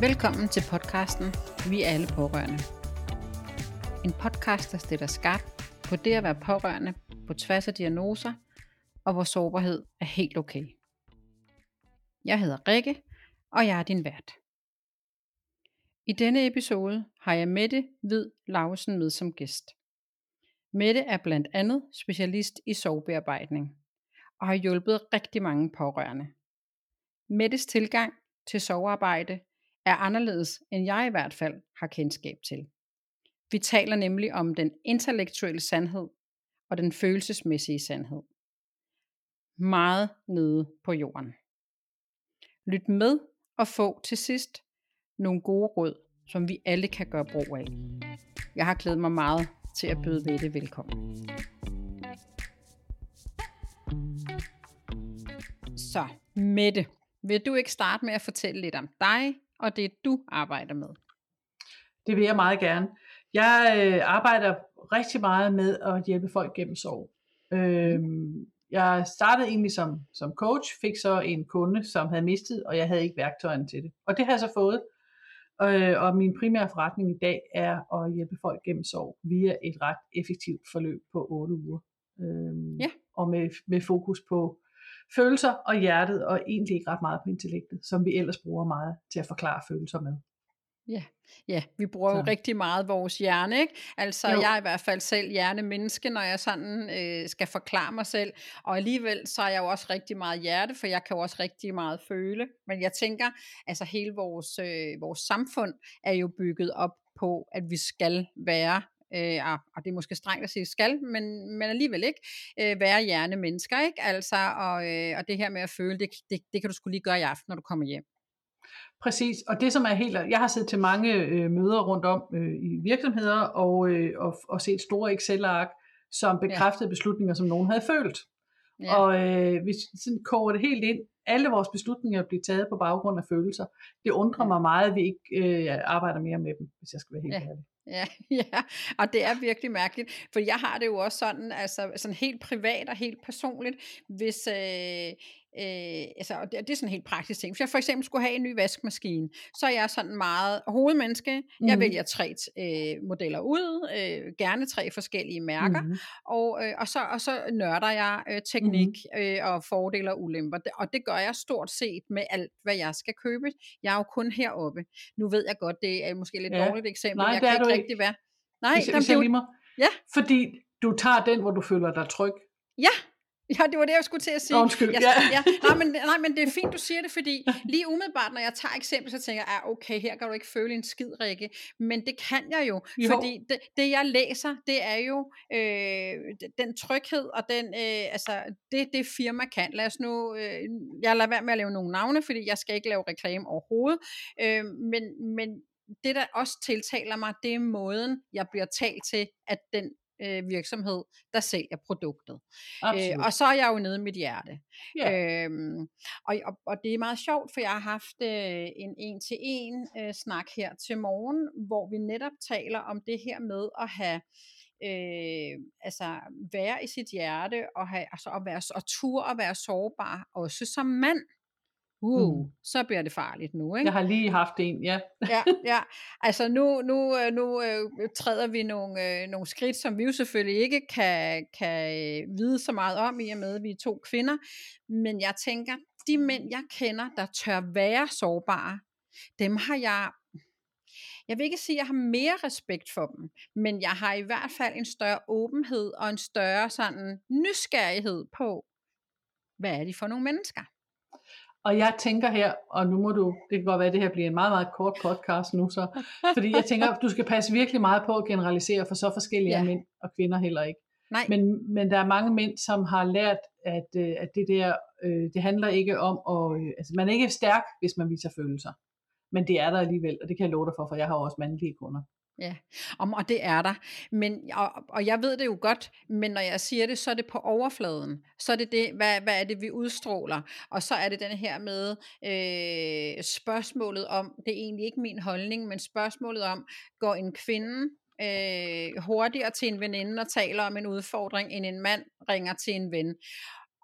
Velkommen til podcasten Vi er alle pårørende. En podcast, der stiller skarpt på det at være pårørende på tværs af diagnoser, og hvor sårbarhed er helt okay. Jeg hedder Rikke, og jeg er din vært. I denne episode har jeg Mette Hvid Lausen med som gæst. Mette er blandt andet specialist i sovebearbejdning og har hjulpet rigtig mange pårørende. Mettes tilgang til sovearbejde er anderledes, end jeg i hvert fald har kendskab til. Vi taler nemlig om den intellektuelle sandhed og den følelsesmæssige sandhed. Meget nede på jorden. Lyt med og få til sidst nogle gode råd, som vi alle kan gøre brug af. Jeg har glædet mig meget til at byde ved det velkommen. Så, Mette, vil du ikke starte med at fortælle lidt om dig og det du arbejder med? Det vil jeg meget gerne. Jeg øh, arbejder rigtig meget med at hjælpe folk gennem sorg. Øh, jeg startede egentlig som, som coach, fik så en kunde, som havde mistet, og jeg havde ikke værktøjerne til det. Og det har jeg så fået. Øh, og min primære forretning i dag er at hjælpe folk gennem sorg via et ret effektivt forløb på 8 uger. Øh, Ja. Og med, med fokus på følelser og hjertet, og egentlig ikke ret meget på intellektet, som vi ellers bruger meget til at forklare følelser med. Ja, ja vi bruger jo Så. rigtig meget vores hjerne, ikke? Altså, Jo. jeg er i hvert fald selv hjernemenneske, når jeg sådan øh, skal forklare mig selv, og alligevel så er jeg jo også rigtig meget hjerte, for jeg kan jo også rigtig meget føle, men jeg tænker, altså hele vores, øh, vores samfund er jo bygget op på, at vi skal være øh, og- og det er måske strengt at sige skal, men, men alligevel ikke, øh, være hjernemennesker, ikke? Altså, og, øh, og det her med at føle, det, det, det kan du skulle lige gøre i aften, når du kommer hjem. Præcis, og det som er helt, jeg har siddet til mange øh, møder rundt om øh, i virksomheder og, øh, og, og set store Excel-ark, som bekræftede ja. beslutninger, som nogen havde følt. Ja. Og øh, hvis vi sådan koger det helt ind, alle vores beslutninger bliver taget på baggrund af følelser. Det undrer Ja. mig meget, at vi ikke øh, arbejder mere med dem, hvis jeg skal være helt Ja. ærlig. Ja, ja, og det er virkelig mærkeligt, for jeg har det jo også sådan, altså sådan helt privat og helt personligt, hvis, øh, øh, altså, og det, det er sådan en helt praktisk ting. Hvis jeg for eksempel skulle have en ny vaskemaskine, så er jeg sådan meget hovedmenneske. Mm. Jeg vælger tre øh, modeller ud, øh, gerne tre forskellige mærker, Mhm. og, øh, og, så, og så nørder jeg øh, teknik øh, og fordele og ulemper. Og det gør jeg stort set med alt, hvad jeg skal købe. Jeg er jo kun heroppe. Nu ved jeg godt, det er måske et lidt Ja. dårligt eksempel. Nej, jeg kan er ikke rigtig være. Nej, Hvis, hvis er jeg jo-. Ja. Fordi du tager den, hvor du føler dig tryg. Ja, ja, det var det, jeg skulle til at sige. Undskyld, Jeg, ja. ja. Nej, men, nej, men det er fint, du siger det, fordi lige umiddelbart, når jeg tager eksempel, så tænker jeg, ah, okay, her kan du ikke føle en skid, Rikke. Men det kan jeg jo, Jo. fordi det, det, jeg læser, det er jo øh, den tryghed og den, øh, altså, det, det firma kan. Lad os nu, øh, jeg lader være med at lave nogle navne, fordi jeg skal ikke lave reklame overhovedet, øh, men, men det, der også tiltaler mig, det er måden, jeg bliver talt til, at den øh, virksomhed, der sælger produktet. Absolut. Øh, og så er jeg jo nede i mit hjerte. ja. Øhm, og, og, og det er meget sjovt, for jeg har haft øh, en en-til-en øh, snak her til morgen, hvor vi netop taler om det her med at have øh, altså være i sit hjerte og have altså at være og tur og være sårbar også som mand. Uh, Mm. så bliver det farligt nu, ikke? Jeg har lige haft en, ja. ja, ja. Altså nu, nu, øh, nu øh, træder vi nogle, øh, nogle skridt, som vi jo selvfølgelig ikke kan, kan øh, vide så meget om, i og med, at vi er to kvinder. Men jeg tænker, de mænd, jeg kender, der tør være sårbare, dem har jeg... Jeg vil ikke sige, at jeg har mere respekt for dem, men jeg har i hvert fald en større åbenhed og en større sådan nysgerrighed på, hvad er de for nogle mennesker? Og jeg tænker her, og nu må du, det kan godt være, at det her bliver en meget, meget kort podcast nu så, fordi jeg tænker, du skal passe virkelig meget på at generalisere, for så forskellige Ja. mænd og kvinder heller ikke. Nej, Men, men der er mange mænd, som har lært, at, øh, at det der, øh, det handler ikke om, at, øh, altså man er ikke stærk, hvis man viser følelser. Men det er der alligevel, og det kan jeg love dig for, for jeg har også mandlige kunder. Ja, om, og det er der. Men, og, og jeg ved det jo godt, men når jeg siger det, så er det på overfladen. Så er det det, hvad, hvad er det, vi udstråler. Og så er det den her med øh, spørgsmålet om, det er egentlig ikke min holdning, men spørgsmålet om, går en kvinde øh, hurtigere til en veninde og taler om en udfordring, end en mand ringer til en ven.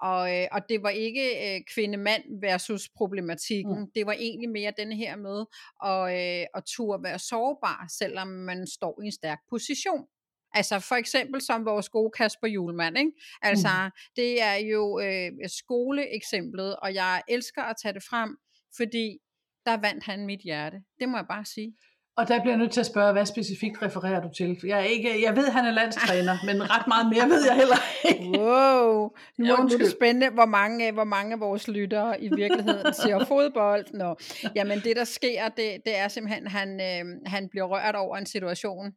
Og, øh, og det var ikke øh, kvinde-mand versus problematikken. Mm. Det var egentlig mere den her med at, øh, at turde være sårbar, selvom man står i en stærk position. Altså for eksempel som vores gode Kasper Julemand, ikke? Altså mm. det er jo øh, skoleeksemplet, og jeg elsker at tage det frem, fordi der vandt han mit hjerte. Det må jeg bare sige. Og der bliver jeg nødt til at spørge, hvad specifikt refererer du til? Jeg, er ikke, jeg ved, at han er landstræner, men ret meget mere ved jeg heller ikke. Wow, nu, ja, nu er det spændende, hvor mange, hvor mange af vores lyttere i virkeligheden ser fodbold. Nå. Jamen det, der sker, det, det er simpelthen, at han, øh, han bliver rørt over en situation.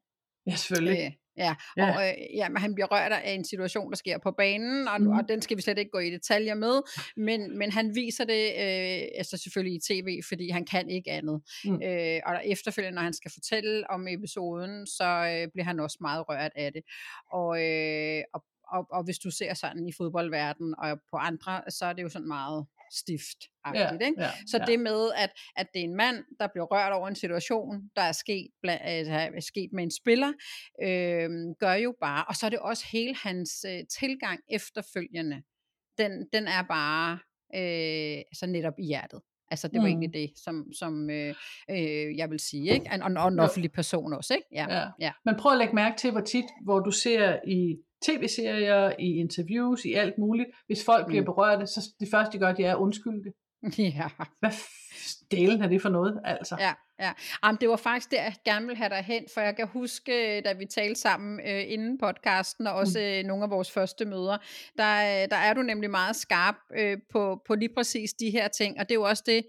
Ja, selvfølgelig. Øh, Ja, ja. og øh, ja, men han bliver rørt af en situation, der sker på banen, og, mm. og den skal vi slet ikke gå i detaljer med, men, men han viser det øh, altså selvfølgelig i tv, fordi han kan ikke andet. Mm. Øh, og efterfølgende, når han skal fortælle om episoden, så øh, bliver han også meget rørt af det. Og, øh, og, og, og hvis du ser sådan i fodboldverdenen og på andre, så er det jo sådan meget stift. Ja, ikke? Ja, så ja. det med, at, at det er en mand, der bliver rørt over en situation, der er sket, altså, er sket med en spiller, øh, gør jo bare, og så er det også hele hans øh, tilgang efterfølgende, den, den er bare øh, altså netop i hjertet. Altså det var mm. egentlig det, som, som øh, øh, jeg vil sige, ikke? Og, og en offentlig person også, ikke? Ja. ja. ja. Men prøv at lægge mærke til, hvor tit, hvor du ser i tv-serier, i interviews, i alt muligt. Hvis folk bliver mm. berørte, så det første de gør, det er at undskylde det. Ja. Hvad delen er det for noget, altså? Ja, ja. Jamen, det var faktisk det, jeg gerne ville have dig hen, for jeg kan huske, da vi talte sammen øh, inden podcasten, og også mm. øh, nogle af vores første møder, der, der er du nemlig meget skarp øh, på, på lige præcis de her ting, og det er jo også det,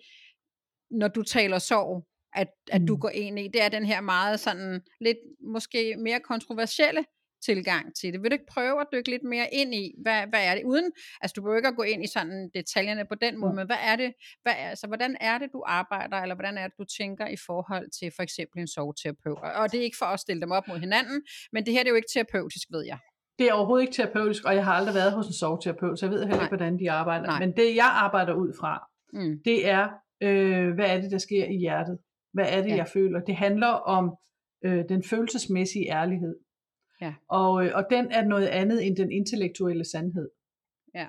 når du taler sorg, at, at mm. du går ind i, det er den her meget sådan, lidt måske mere kontroversielle tilgang til det. Vil du ikke prøve at dykke lidt mere ind i, hvad, hvad er det, uden, altså du behøver ikke at gå ind i sådan detaljerne på den måde, mm. men hvad er det, hvad er, altså hvordan er det, du arbejder, eller hvordan er det, du tænker i forhold til for eksempel en sovterapeut? Og det er ikke for at stille dem op mod hinanden, men det her det er jo ikke terapeutisk, ved jeg. Det er overhovedet ikke terapeutisk, og jeg har aldrig været hos en sovterapeut, så jeg ved heller ikke, hvordan de arbejder. Nej. Men det, jeg arbejder ud fra, mm. det er, øh, hvad er det, der sker i hjertet? Hvad er det, ja. jeg føler? Det handler om øh, den følelsesmæssige ærlighed. Ja. Og, øh, og den er noget andet end den intellektuelle sandhed. Ja.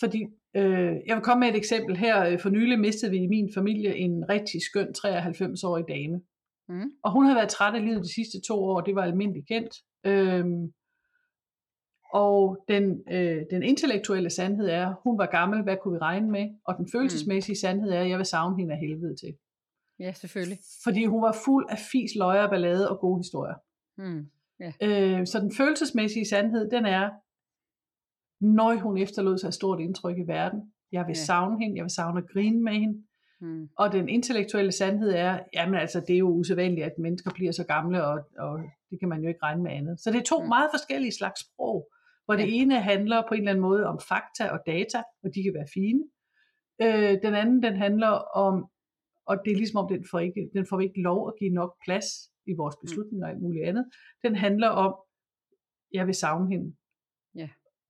Fordi, øh, jeg vil komme med et eksempel her. For nylig mistede vi i min familie en rigtig skøn 93-årig dame. Mm. Og hun har været træt af livet de sidste to år, det var almindeligt kendt. Øhm, og den, øh, den intellektuelle sandhed er, hun var gammel, hvad kunne vi regne med? Og den følelsesmæssige mm. sandhed er, jeg vil savne hende af helvede til. Ja, selvfølgelig. Fordi hun var fuld af fis, løjer, ballade og gode historier. Mm. Ja. Øh, så den følelsesmæssige sandhed, den er, når hun efterlod sig et stort indtryk i verden. Jeg vil ja. savne hende, jeg vil savne at grine med hende. Hmm. Og den intellektuelle sandhed er, jamen altså, det er jo usædvanligt, at mennesker bliver så gamle, og, og det kan man jo ikke regne med andet. Så det er to hmm. meget forskellige slags sprog, hvor ja. det ene handler på en eller anden måde om fakta og data, og de kan være fine. Øh, den anden, den handler om, og det er ligesom om, den får, ikke, den får ikke lov at give nok plads i vores mm. beslutninger og alt muligt andet. Den handler om, jeg vil savne hende. Ja.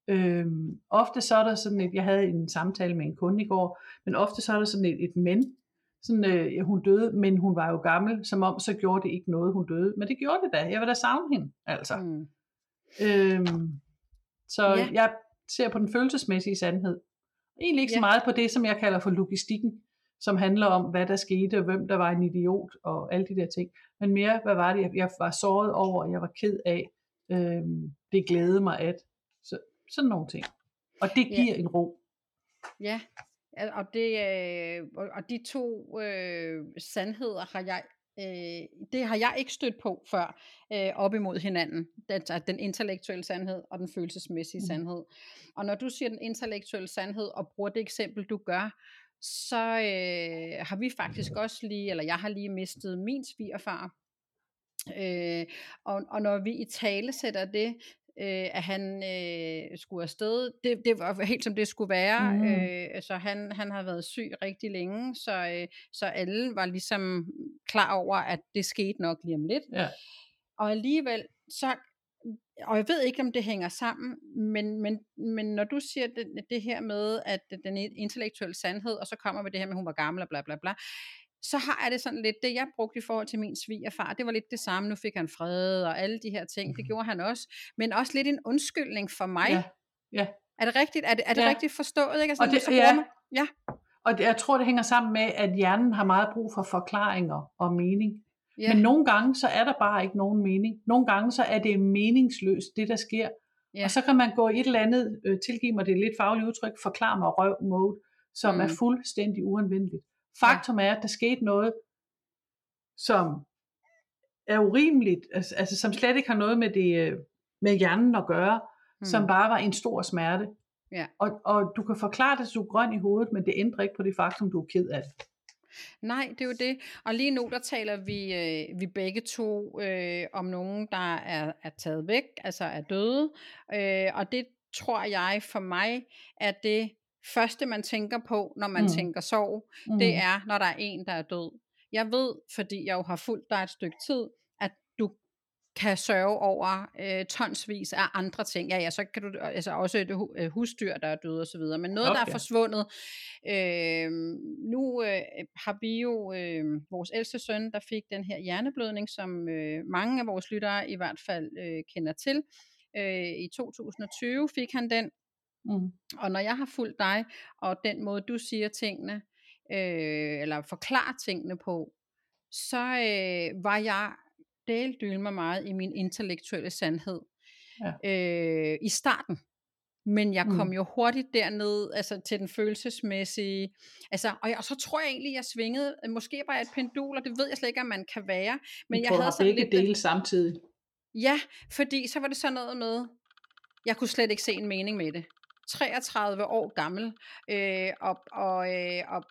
Øhm, ofte så er der sådan et, jeg havde en samtale med en kunde i går, men ofte så er der sådan et, et men, sådan, øh, ja, hun døde, men hun var jo gammel, som om så gjorde det ikke noget, hun døde. Men det gjorde det da. Jeg vil da savne hende, altså. Mm. Øhm, så ja. jeg ser på den følelsesmæssige sandhed. Egentlig ikke ja. så meget på det, som jeg kalder for logistikken som handler om, hvad der skete, og hvem der var en idiot, og alle de der ting. Men mere, hvad var det, jeg var såret over, jeg var ked af. Øhm, det glædede mig at. Så, sådan nogle ting. Og det giver ja. en ro. Ja, og, det, øh, og de to øh, sandheder har jeg øh, det har jeg ikke stødt på før øh, op imod hinanden. Den, den intellektuelle sandhed og den følelsesmæssige mm. sandhed. Og når du siger den intellektuelle sandhed og bruger det eksempel, du gør, så øh, har vi faktisk også lige, eller jeg har lige mistet min svigerfar. Øh, og, og når vi i tale sætter det, øh, at han øh, skulle afsted. Det, det var helt som det skulle være. Mm. Øh, så han, han har været syg rigtig længe, så, øh, så alle var ligesom klar over, at det skete nok lige om lidt. Ja. Og alligevel, så og jeg ved ikke, om det hænger sammen, men, men, men når du siger det, det her med, at den intellektuelle sandhed, og så kommer vi det her med, at hun var gammel og bla bla bla, så har jeg det sådan lidt, det jeg brugte i forhold til min svigerfar, det var lidt det samme, nu fik han fred og alle de her ting, det mhm. gjorde han også, men også lidt en undskyldning for mig, ja. Ja. Er det rigtigt? Er det, er det Ja. rigtigt forstået? Ikke? Altså, Og det- så ja. man, ja. Og det, jeg tror, det hænger sammen med, at hjernen har meget brug for forklaringer og mening. Ja. Men nogle gange, så er der bare ikke nogen mening. Nogle gange, så er det meningsløst, det der sker. Ja. Og så kan man gå et eller andet, øh, tilgive mig det lidt faglige udtryk, forklar mig røv mode, som Mm. er fuldstændig uanvendeligt. Faktum er, at der skete noget, som er urimeligt, altså, altså som slet ikke har noget med, det, øh, med hjernen at gøre, mm. som bare var en stor smerte. Ja. Og, og du kan forklare det, så du er grøn i hovedet, men det ændrer ikke på det faktum, du er ked af det. Nej, det er jo det. Og lige nu, der taler vi, øh, vi begge to øh, om nogen, der er, er taget væk, altså er døde. Øh, og det tror jeg for mig er det første, man tænker på, når man Mm. tænker sorg. Mm. Det er, når der er en, der er død. Jeg ved, fordi jeg jo har fulgt dig et stykke tid, kan sørge over øh, tonsvis af andre ting. Ja, ja, så kan du altså også et hu- øh, husdyr, der er døde osv., men noget, der er Okay. forsvundet. Øh, nu øh, har vi jo øh, vores ældste søn, der fik den her hjerneblødning, som øh, mange af vores lyttere i hvert fald øh, kender til. Øh, I 2020 fik han den, Mm. og når jeg har fulgt dig, og den måde du siger tingene, øh, eller forklarer tingene på, så øh, var jeg deldyl mig meget i min intellektuelle sandhed ja. øh, i starten. Men jeg kom Mm. jo hurtigt derned altså til den følelsesmæssige. Altså, og, jeg, og så tror jeg egentlig, jeg svingede. øh, Måske var jeg et pendul, og det ved jeg slet ikke, om man kan være. Men jeg jeg havde sådan lidt... dele samtidig. Ja, fordi så var det sådan noget med, jeg kunne slet ikke se en mening med det. 33 år gammel, øh, og, og, øh, og,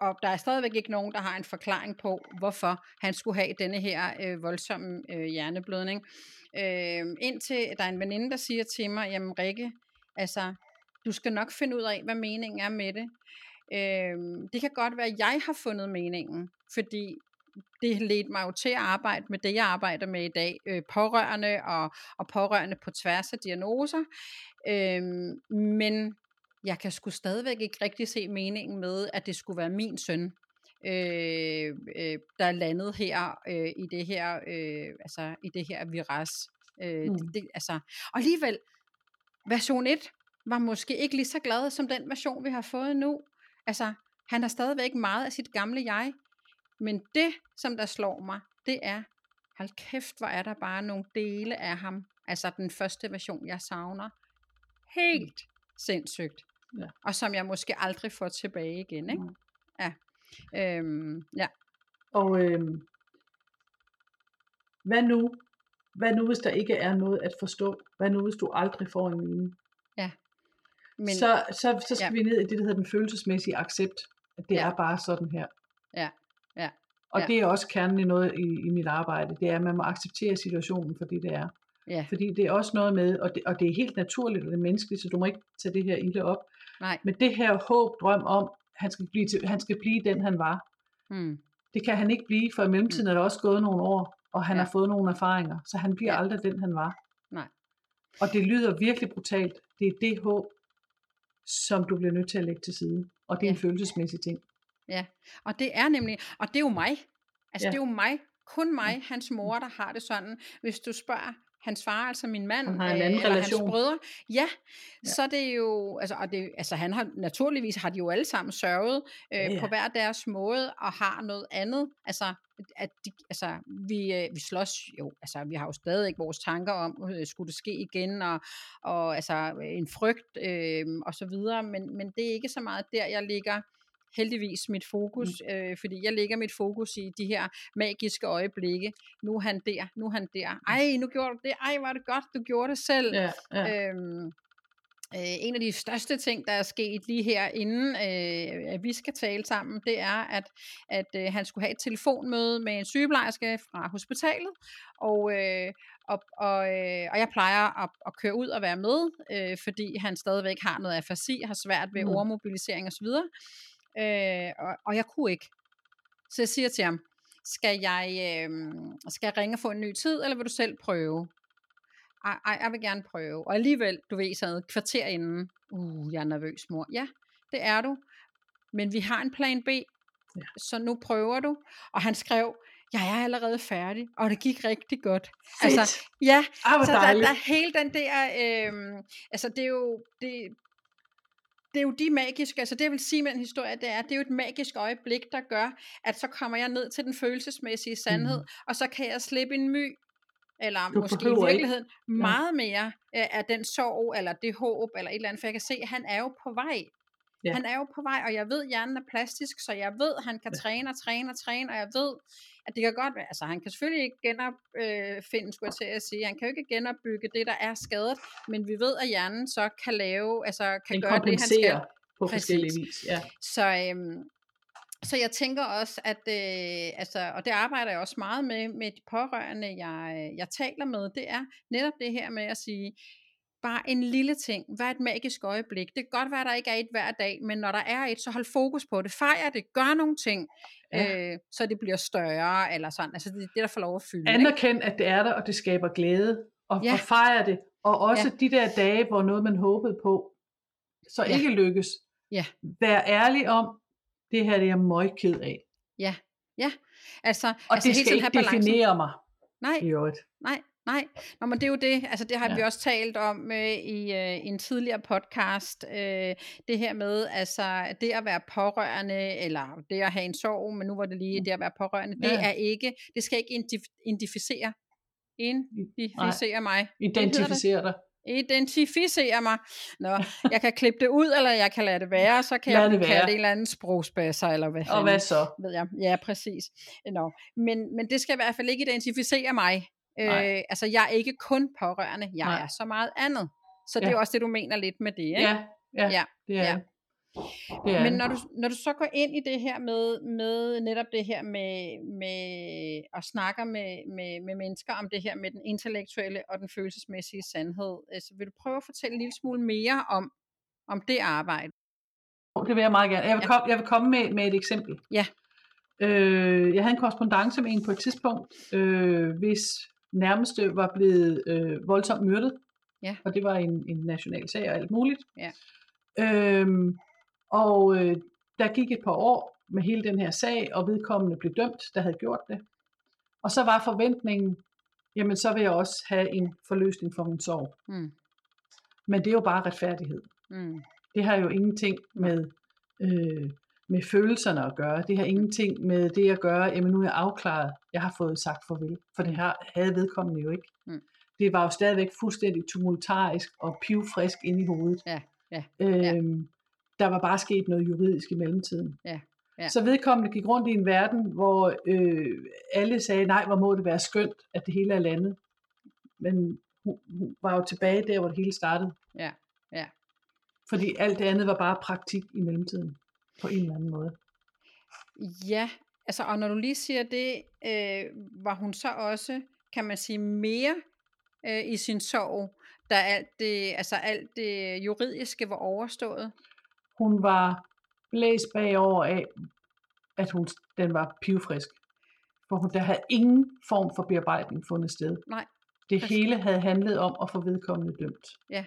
og der er stadigvæk ikke nogen, der har en forklaring på, hvorfor han skulle have denne her øh, voldsomme øh, hjerneblødning. Øh, indtil der er en veninde, der siger til mig, jamen Rikke, altså, du skal nok finde ud af, hvad meningen er med det. Øh, det kan godt være, at jeg har fundet meningen, fordi det ledte mig jo til at arbejde med det, jeg arbejder med i dag. Øh, pårørende og, og pårørende på tværs af diagnoser. Øh, men jeg kan sgu stadigvæk ikke rigtig se meningen med, at det skulle være min søn, øh, øh, der landede her øh, i det her, øh, altså i det her viras. Øh, Mm. det, det, altså, og alligevel, version 1 var måske ikke lige så glad som den version, vi har fået nu. Altså, han har stadigvæk meget af sit gamle jeg, men det, som der slår mig, det er, hold kæft, hvor er der bare nogle dele af ham, altså den første version, jeg savner, helt sindssygt. Ja. Og som jeg måske aldrig får tilbage igen, ikke? Mm. Ja. Øhm, ja. Og øhm, hvad nu? Hvad nu, hvis der ikke er noget at forstå? Hvad nu, hvis du aldrig får en mening? Men, så, så, så skal ja. vi ned i det, der hedder den følelsesmæssige accept. At det Ja. er bare sådan her. Ja. Ja. Og Ja. det er også kernen i noget i, i mit arbejde. Det er, at man må acceptere situationen for det, det er. ja, Fordi det er også noget med, og det, og det er helt naturligt, og det er menneskeligt, så du må ikke tage det her ilde op. nej. Men det her håb, drøm om, han skal blive, til, han skal blive den, han var. Hmm. Det kan han ikke blive, for i mellemtiden er der også gået nogle år, og han Ja. har fået nogle erfaringer, så han bliver Ja. aldrig den, han var. Nej. Og det lyder virkelig brutalt. Det er det håb, som du bliver nødt til at lægge til side. Og det er en Ja. følelsesmæssig ting. Ja, og det er nemlig, og det er jo mig. Altså Ja. det er jo mig, kun mig, hans mor, der har det sådan. Hvis du spørger hans far, altså min mand, Han har en anden eller hans relation. brødre, ja, Ja. så er det jo, altså, og det, altså han har, naturligvis har de jo alle sammen sørget øh, ja. på hver deres måde, og har noget andet, altså, at de, altså vi, øh, vi slås jo, altså vi har jo stadig vores tanker om, øh, skulle det ske igen, og, og altså en frygt, øh, og så videre, men, men det er ikke så meget der, jeg ligger heldigvis mit fokus, mm. øh, fordi jeg lægger mit fokus i de her magiske øjeblikke. Nu er han der, nu er han der. Ej, nu gjorde du det. Ej, var det godt, du gjorde det selv. Ja, ja. Øhm, øh, en af de største ting, der er sket lige her, inden øh, at vi skal tale sammen, det er, at, at øh, han skulle have et telefonmøde med en sygeplejerske fra hospitalet, og, øh, og, og, øh, og jeg plejer at, at køre ud og være med, øh, fordi han stadigvæk har noget afasi, har svært ved Mm. mm. ordmobilisering osv., øh, og, og jeg kunne ikke. Så jeg siger til ham, skal jeg, øh, skal jeg ringe og få en ny tid, eller vil du selv prøve? Ej, ej, jeg vil gerne prøve. Og alligevel, du ved, sådan et kvarter inden, uh, jeg er nervøs, mor. Ja, det er du. Men vi har en plan B, Ja. så nu prøver du. Og han skrev, jeg er allerede færdig, og det gik rigtig godt. Fedt. Altså, ja, hvor så der, dejligt. der er hele den der, øh, altså det er jo, det, det er jo de magiske, altså det jeg vil sige med den historie, det er, det er jo et magisk øjeblik, der gør, at så kommer jeg ned til den følelsesmæssige sandhed, mm. og så kan jeg slippe en my, eller Du måske i behøver ikke- virkeligheden meget mere øh, af den sorg, eller det håb, eller et eller andet, for jeg kan se, at han er jo på vej. Ja. Han er jo på vej, og jeg ved, at hjernen er plastisk, så jeg ved, at han kan Ja. træne og træne og træne, og jeg ved, at det kan godt være, altså han kan selvfølgelig ikke genopfinde, skulle jeg til at sige, han kan jo ikke genopbygge det, der er skadet, men vi ved, at hjernen så kan lave, altså kan Den gøre det, han skal. på Præcis. forskellige vis. Ja. Så, øhm, så jeg tænker også, at, øh, altså, og det arbejder jeg også meget med, med de pårørende, jeg, jeg taler med, det er netop det her med at sige, bare en lille ting, hvad et magisk øjeblik? Det kan godt være, at der ikke er et hver dag, men når der er et, så hold fokus på det, fejr det, gør nogle ting, Ja. ja. øh, så det bliver større, eller sådan, altså det er det, der får lov at fylde. ikke? Anerkend, at det er der, og det skaber glæde, og, Ja. og fejre det. Og også de der dage, hvor noget man håbede på, så Ja. ikke lykkes. Ja. Vær ærlig om, det her det er jeg møgked af. Ja, ja, altså, Og altså det skal ikke balancen. definere mig Nej, i øvrigt. Nej, nej. Nå, men det er jo det, altså det har Ja. vi også talt om øh, i øh, en tidligere podcast, øh, det her med, altså det at være pårørende, eller det at have en sorg, men nu var det lige det at være pårørende, det Ja. er ikke, det skal ikke identificere, identificere mig. Identificere dig. Identificere mig. Nå, jeg kan klippe det ud, eller jeg kan lade det være, så kan Lad jeg det kalde være. det en eller anden sprogspasser, eller hvad Og hvad så? ved jeg. Ja, præcis. Nå. Men, men det skal i hvert fald ikke identificere mig. Nej. Øh, altså, jeg er ikke kun pårørende, jeg Nej. er så meget andet. Så det Ja. er også det, du mener lidt med det, ikke? Ja, ja, Ja, det er ja. det. Er Men når du, når du så går ind i det her med, med netop det her med, med at snakke med, med, med mennesker om det her med den intellektuelle og den følelsesmæssige sandhed, øh, så vil du prøve at fortælle en lille smule mere om, om det arbejde? Det vil jeg meget gerne. Jeg vil, Ja. komme, jeg vil komme med, med et eksempel. Ja. Øh, jeg havde en korrespondence med en på et tidspunkt, øh, hvis nærmeste var blevet øh, voldsomt myrdet. Ja. Og det var en, en national sag og alt muligt. Ja. Øhm, og øh, der gik et par år med hele den her sag, og vedkommende blev dømt, der havde gjort det. Og så var forventningen, jamen så vil jeg også have en forløsning for min sorg. Mm. Men det er jo bare retfærdighed. Mm. Det har jo ingenting med, øh, med følelserne at gøre. Det har ingenting med det at gøre, jamen nu er jeg afklaret, jeg har fået sagt farvel. For det her havde vedkommende jo ikke. Mm. Det var jo stadigvæk fuldstændig tumultarisk og pivfrisk inde i hovedet. Ja, ja, Øhm, Der var bare sket noget juridisk i mellemtiden. Ja, ja. Så vedkommende gik rundt i en verden, hvor øh, alle sagde, nej, hvor må det være skønt, at det hele er landet. Men hun, hun var jo tilbage der, hvor det hele startede. Ja, ja. Fordi alt det andet var bare praktik i mellemtiden. På en eller anden måde. Ja, altså, og når du lige siger det, øh, var hun så også, kan man sige, mere øh, i sin sorg, da alt det, altså alt det juridiske var overstået? Hun var blæst bagover af, at hun, den var pivfrisk. For hun, der havde ingen form for bearbejdning fundet sted. Nej, Det præcis. hele havde handlet om at få vedkommende dømt. ja.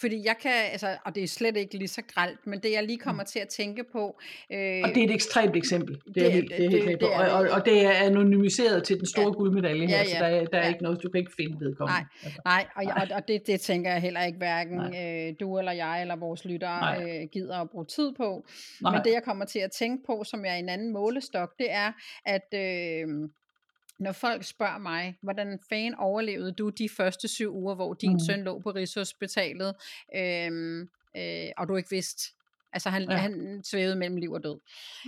Fordi jeg kan, altså, og det er slet ikke lige så gralt, men det jeg lige kommer til at tænke på, øh, Og det er et ekstremt eksempel. Det er, Det- helt, det er det- helt det- det er Og, og, det. og det er anonymiseret til den store Ja. guldmedalje her, Ja, så ja. der, er- der er Ja. ikke noget, du kan ikke finde vedkommende. Nej. Altså. Nej, og, og, og det, det tænker jeg heller ikke, hverken Nej. øh, du eller jeg eller vores lyttere øh, gider at bruge tid på. Nej. Men det jeg kommer til at tænke på, som er en anden målestok, det er, at øh, når folk spørger mig, hvordan fanden overlevede du de første syv uger, hvor din mm. søn lå på Rigshospitalet, øh, øh, og du ikke vidste, altså han, Ja. han svævede mellem liv og død.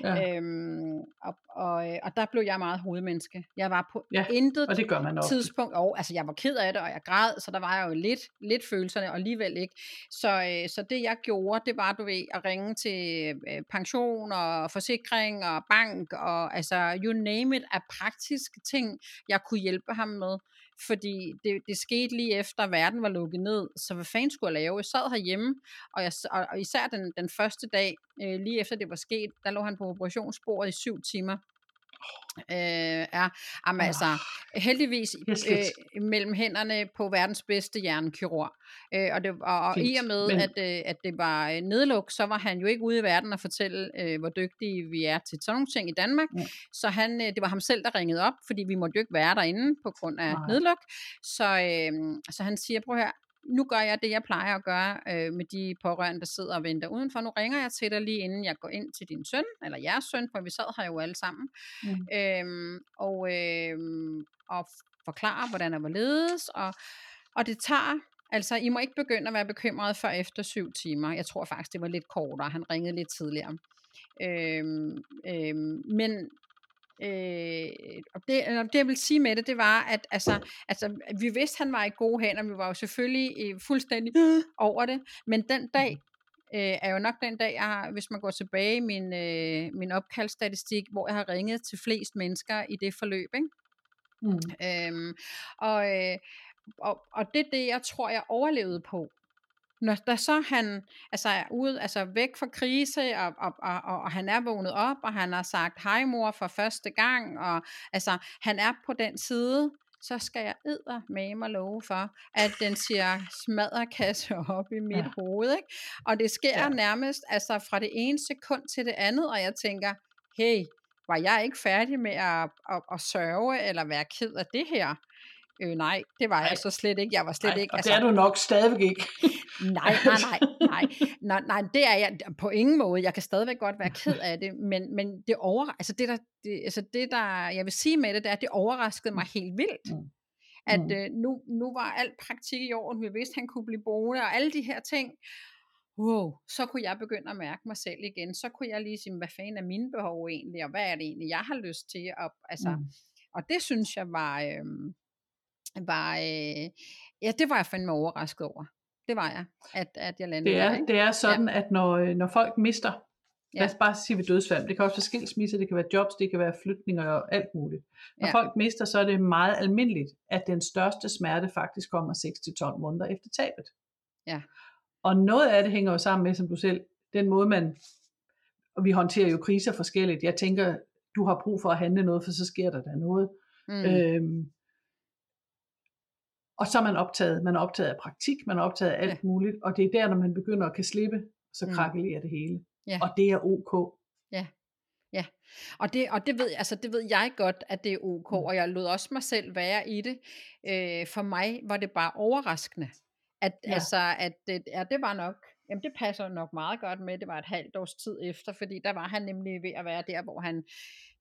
Ja. Øhm, og, og, øh, og der blev jeg meget hovedmenneske. Jeg var på Ja, intet Og det gør man tidspunkt, og altså jeg var ked af det, og jeg græd, så der var jeg jo lidt, lidt følelserne, og alligevel ikke. Så, øh, så det jeg gjorde, det var, du ved, at ringe til øh, pension og forsikring og bank, og altså you name it, af praktiske ting, jeg kunne hjælpe ham med. Fordi det, det skete lige efter, at verden var lukket ned, så hvad fanden skulle jeg lave? Jeg sad herhjemme, og, jeg, og, og især den, den første dag, øh, lige efter det var sket, der lå han på operationsbordet i syv timer. Øh, er, jamen, Åh, altså, heldigvis øh, mellem hænderne på verdens bedste hjernekirurg. Øh, og, det, og, og i og med, men- at, øh, at det var øh, nedluk, så var han jo ikke ude i verden og fortælle, øh, hvor dygtige vi er til sådan nogle ting i Danmark. Ja. Så han, øh, det var ham selv, der ringede op, fordi vi måtte jo ikke være derinde på grund af Nej. nedluk. Så, øh, så han siger, prøv her, nu gør jeg det, jeg plejer at gøre øh, med de pårørende, der sidder og venter udenfor. Nu ringer jeg til dig lige inden jeg går ind til din søn, eller jeres søn, for vi sad her jo alle sammen. Mm. Øhm, og, øhm, og forklare, hvordan der var ledes. Og, og det tager, altså I må ikke begynde at være bekymret før efter syv timer. Jeg tror faktisk, det var lidt kortere. Han ringede lidt tidligere. Øhm, øhm, men Øh, og det, eller det jeg vil sige med det, det var, at altså, altså, vi vidste, han var i gode hænder, vi var jo selvfølgelig øh, fuldstændig over det, men den dag øh, er jo nok den dag, jeg har, hvis man går tilbage i min, øh, min opkaldsstatistik, hvor jeg har ringet til flest mennesker i det forløb, ikke? Mm. Øhm, og, øh, og, og det er det, jeg tror, jeg overlevede på. Når der så han altså er ude, altså væk fra krise, og, og, og, og, og han er vågnet op, og han har sagt hej mor for første gang, og altså han er på den side, så skal jeg edder med mig love for, at den siger smadderkasse op i mit Ja. hoved. Ikke? Og det sker ja. nærmest altså fra det ene sekund til det andet, og jeg tænker, hey, var jeg ikke færdig med at, at, at sørge eller være ked af det her? Øh, nej, det var Nej. jeg så slet ikke. Jeg var slet Ej, ikke. altså, og det er du nok stadigvæk ikke. Nej, nej, nej, nej, nej, nej, det er jeg på ingen måde. Jeg kan stadigvæk godt være ked af det, men, men det over, altså det der, det, altså det der, jeg vil sige med det, det er, at det overraskede mig helt vildt. Mm. At Mm. øh, nu, nu var alt praktik i orden, vi vidste, han kunne blive boende, og alle de her ting. Wow, så kunne jeg begynde at mærke mig selv igen. Så kunne jeg lige sige, hvad fanden er mine behov egentlig, og hvad er det egentlig, jeg har lyst til. Og, altså, Mm. og det synes jeg var, øh, var øh, ja, det var jeg fandme overrasket over. Det var jeg, at, at jeg landede Det der, er, ikke? det er sådan, at når, øh, når folk mister, Ja. lad os bare sige ved dødsfald, det kan også være skilsmisse, det kan være jobs, det kan være flytninger og alt muligt. Når Ja. folk mister, så er det meget almindeligt, at den største smerte faktisk kommer 6-12 måneder efter tabet. Ja. Og noget af det hænger jo sammen med, som du selv, den måde man, og vi håndterer jo kriser forskelligt. Jeg tænker, du har brug for at handle noget, for så sker der da noget. Mm. Øhm, og så er man optaget. Man er optaget af praktik, man er optaget af alt Ja. ja. muligt, og det er der, når man begynder at kan slippe, så Mm. krakelerer det hele. Ja. Og det er ok. Og det, og det ved, altså det ved jeg godt, at det er ok, Mm. og jeg lod også mig selv være i det. Øh, for mig var det bare overraskende, at, ja. Ja. altså, at det, ja, det var nok, jamen det passer nok meget godt med, det var et halvt års tid efter, fordi der var han nemlig ved at være der, hvor han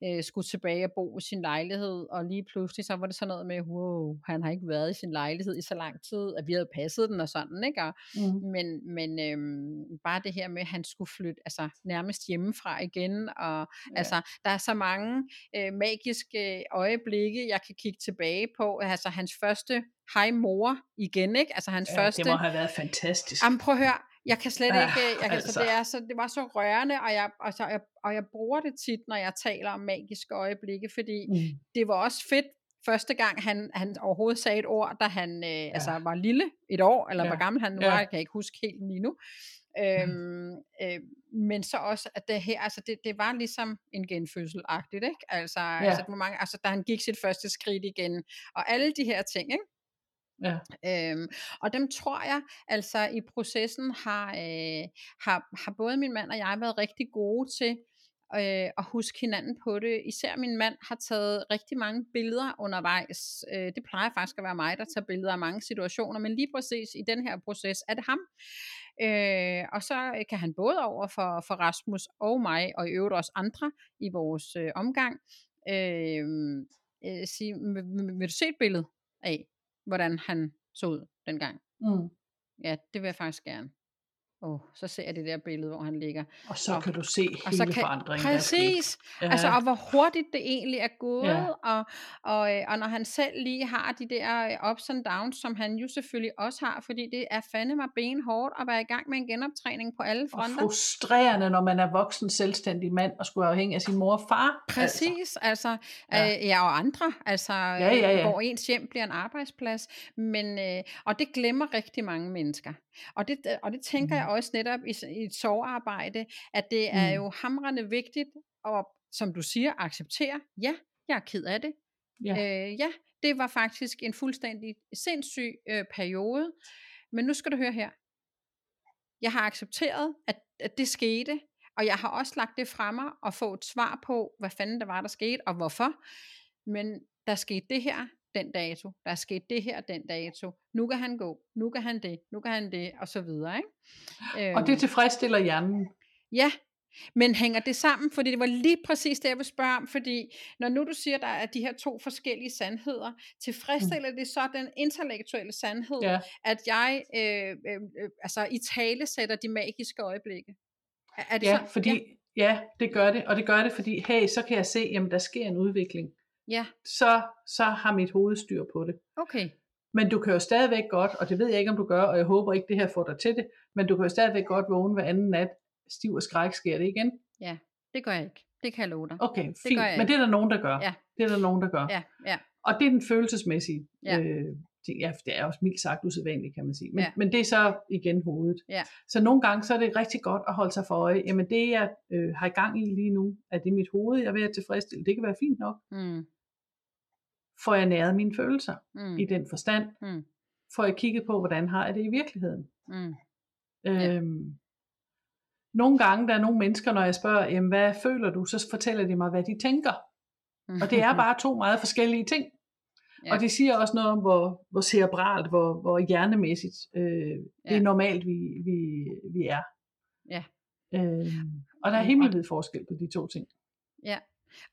øh, skulle tilbage og bo i sin lejlighed, og lige pludselig så var det sådan noget med, wow, han har ikke været i sin lejlighed i så lang tid, at vi havde passet den og sådan, ikke? Og, Mm. men, men øhm, bare det her med, at han skulle flytte altså, nærmest hjemmefra igen, og ja. altså, der er så mange øh, magiske øjeblikke, jeg kan kigge tilbage på. Altså hans første hej mor igen, ikke? Altså hans Ja, første... det må have været fantastisk. Jamen prøv at høre, jeg kan slet Ja, ikke, øh, jeg kan, altså. altså. det, er så, det var så rørende, og jeg, altså, jeg, og jeg bruger det tit, når jeg taler om magiske øjeblikke, fordi Mm. det var også fedt, første gang han, han overhovedet sagde et ord, da han øh, ja. altså, var lille, et år, eller ja. Ja. hvor gammel han nu Ja. var, jeg kan ikke huske helt lige nu. Øhm, øh, men så også, at det her, altså det, det var ligesom en genfødsel-agtigt, ikke? Altså, ja. altså, hvor mange, altså, da han gik sit første skridt igen, og alle de her ting, ikke? Ja. Øhm, og dem tror jeg, altså i processen har, øh, har, har både min mand og jeg været rigtig gode til øh, at huske hinanden på det. Især min mand har taget rigtig mange billeder undervejs. Øh, det plejer faktisk at være mig, der tager billeder af mange situationer, men lige præcis i den her proces er det ham. Øh, og så øh, kan han både over for, for Rasmus og mig, og i øvrigt også andre i vores øh, omgang, øh, øh, sige, vil vil du se et billede af, hvordan han så ud dengang? Mm. Ja, det vil jeg faktisk gerne. Åh, så ser jeg det der billede, hvor han ligger. Og så Og- kan du se Og hele så kan, forandringen. præcis, ja. altså og hvor hurtigt det egentlig er gået, Ja. og, og, øh, og når han selv lige har de der øh, ups and downs, som han jo selvfølgelig også har, fordi det er fandme mig benhårdt at være i gang med en genoptræning på alle Og fronter. frustrerende, når man er voksen, selvstændig mand, og skulle være afhængig af sin mor og far. Præcis, altså, altså Ja. ja. Øh, ja, og andre, altså, ja, ja, ja. hvor ens hjem bliver en arbejdsplads, men, øh, og det glemmer rigtig mange mennesker. Og det, og det tænker Mm. jeg også netop i, i et sovearbejde, at det er Mm. jo hamrende vigtigt at som du siger, acceptere, ja, jeg er ked af det. Ja. Øh, ja, det var faktisk en fuldstændig sindssyg øh, periode. Men nu skal du høre her. Jeg har accepteret, at, at det skete, og jeg har også lagt det frem mig og få et svar på, hvad fanden der var, der skete, og hvorfor. Men der skete det her den dato, der er sket det her den dato, nu kan han gå, nu kan han det, nu kan han det, og så videre. Ikke? Og det Øhm, tilfredsstiller hjernen. Ja, men hænger det sammen? Fordi det var lige præcis det, jeg vil spørge om, fordi når nu du siger, der er de her to forskellige sandheder, tilfredsstiller det så den intellektuelle sandhed, Ja. at jeg øh, øh, øh, altså i tale sætter de magiske øjeblikke? Er, er det Ja, så? fordi, ja. ja, det gør det. Og det gør det, fordi, hey, så kan jeg se, jamen der sker en udvikling. Ja, Så, så har mit hoved styr på det. okay. Men du kan jo stadigvæk godt, og det ved jeg ikke, om du gør, og jeg håber ikke, det her får dig til det, men du kan jo stadigvæk godt vågne hver anden nat, stiv og skræk, sker det igen? Det gør jeg ikke. Det kan jeg love dig. Okay, fint. gør jeg Men det er der nogen, der gør. Ja. Det er der nogen, der gør. Ja, ja, Og det er den følelsesmæssige Ja. øh, ting. Ja, det er også mildt sagt usædvanligt, kan man sige. Men, Ja. men det er så igen hovedet. Ja. Så nogle gange så er det rigtig godt at holde sig for øje. Jamen det, jeg øh, har i gang i lige nu, er det mit hoved, jeg er ved at tilfredsstille. Det kan være fint nok. mm, Får jeg næret mine følelser mm, i den forstand? mm, Får jeg kigget på, hvordan har jeg det i virkeligheden? mm. Øhm, nogle gange, der er nogle mennesker, når jeg spørger, jamen, hvad føler du, så fortæller de mig, hvad de tænker. Og det er bare to meget forskellige ting. Ja. Og det siger også noget om, hvor, hvor cerebralt, hvor, hvor hjernemæssigt øh, det Ja. er normalt, vi, vi, vi er. Ja. Øh, og der er Mm, himmelvid forskel på de to ting. Ja,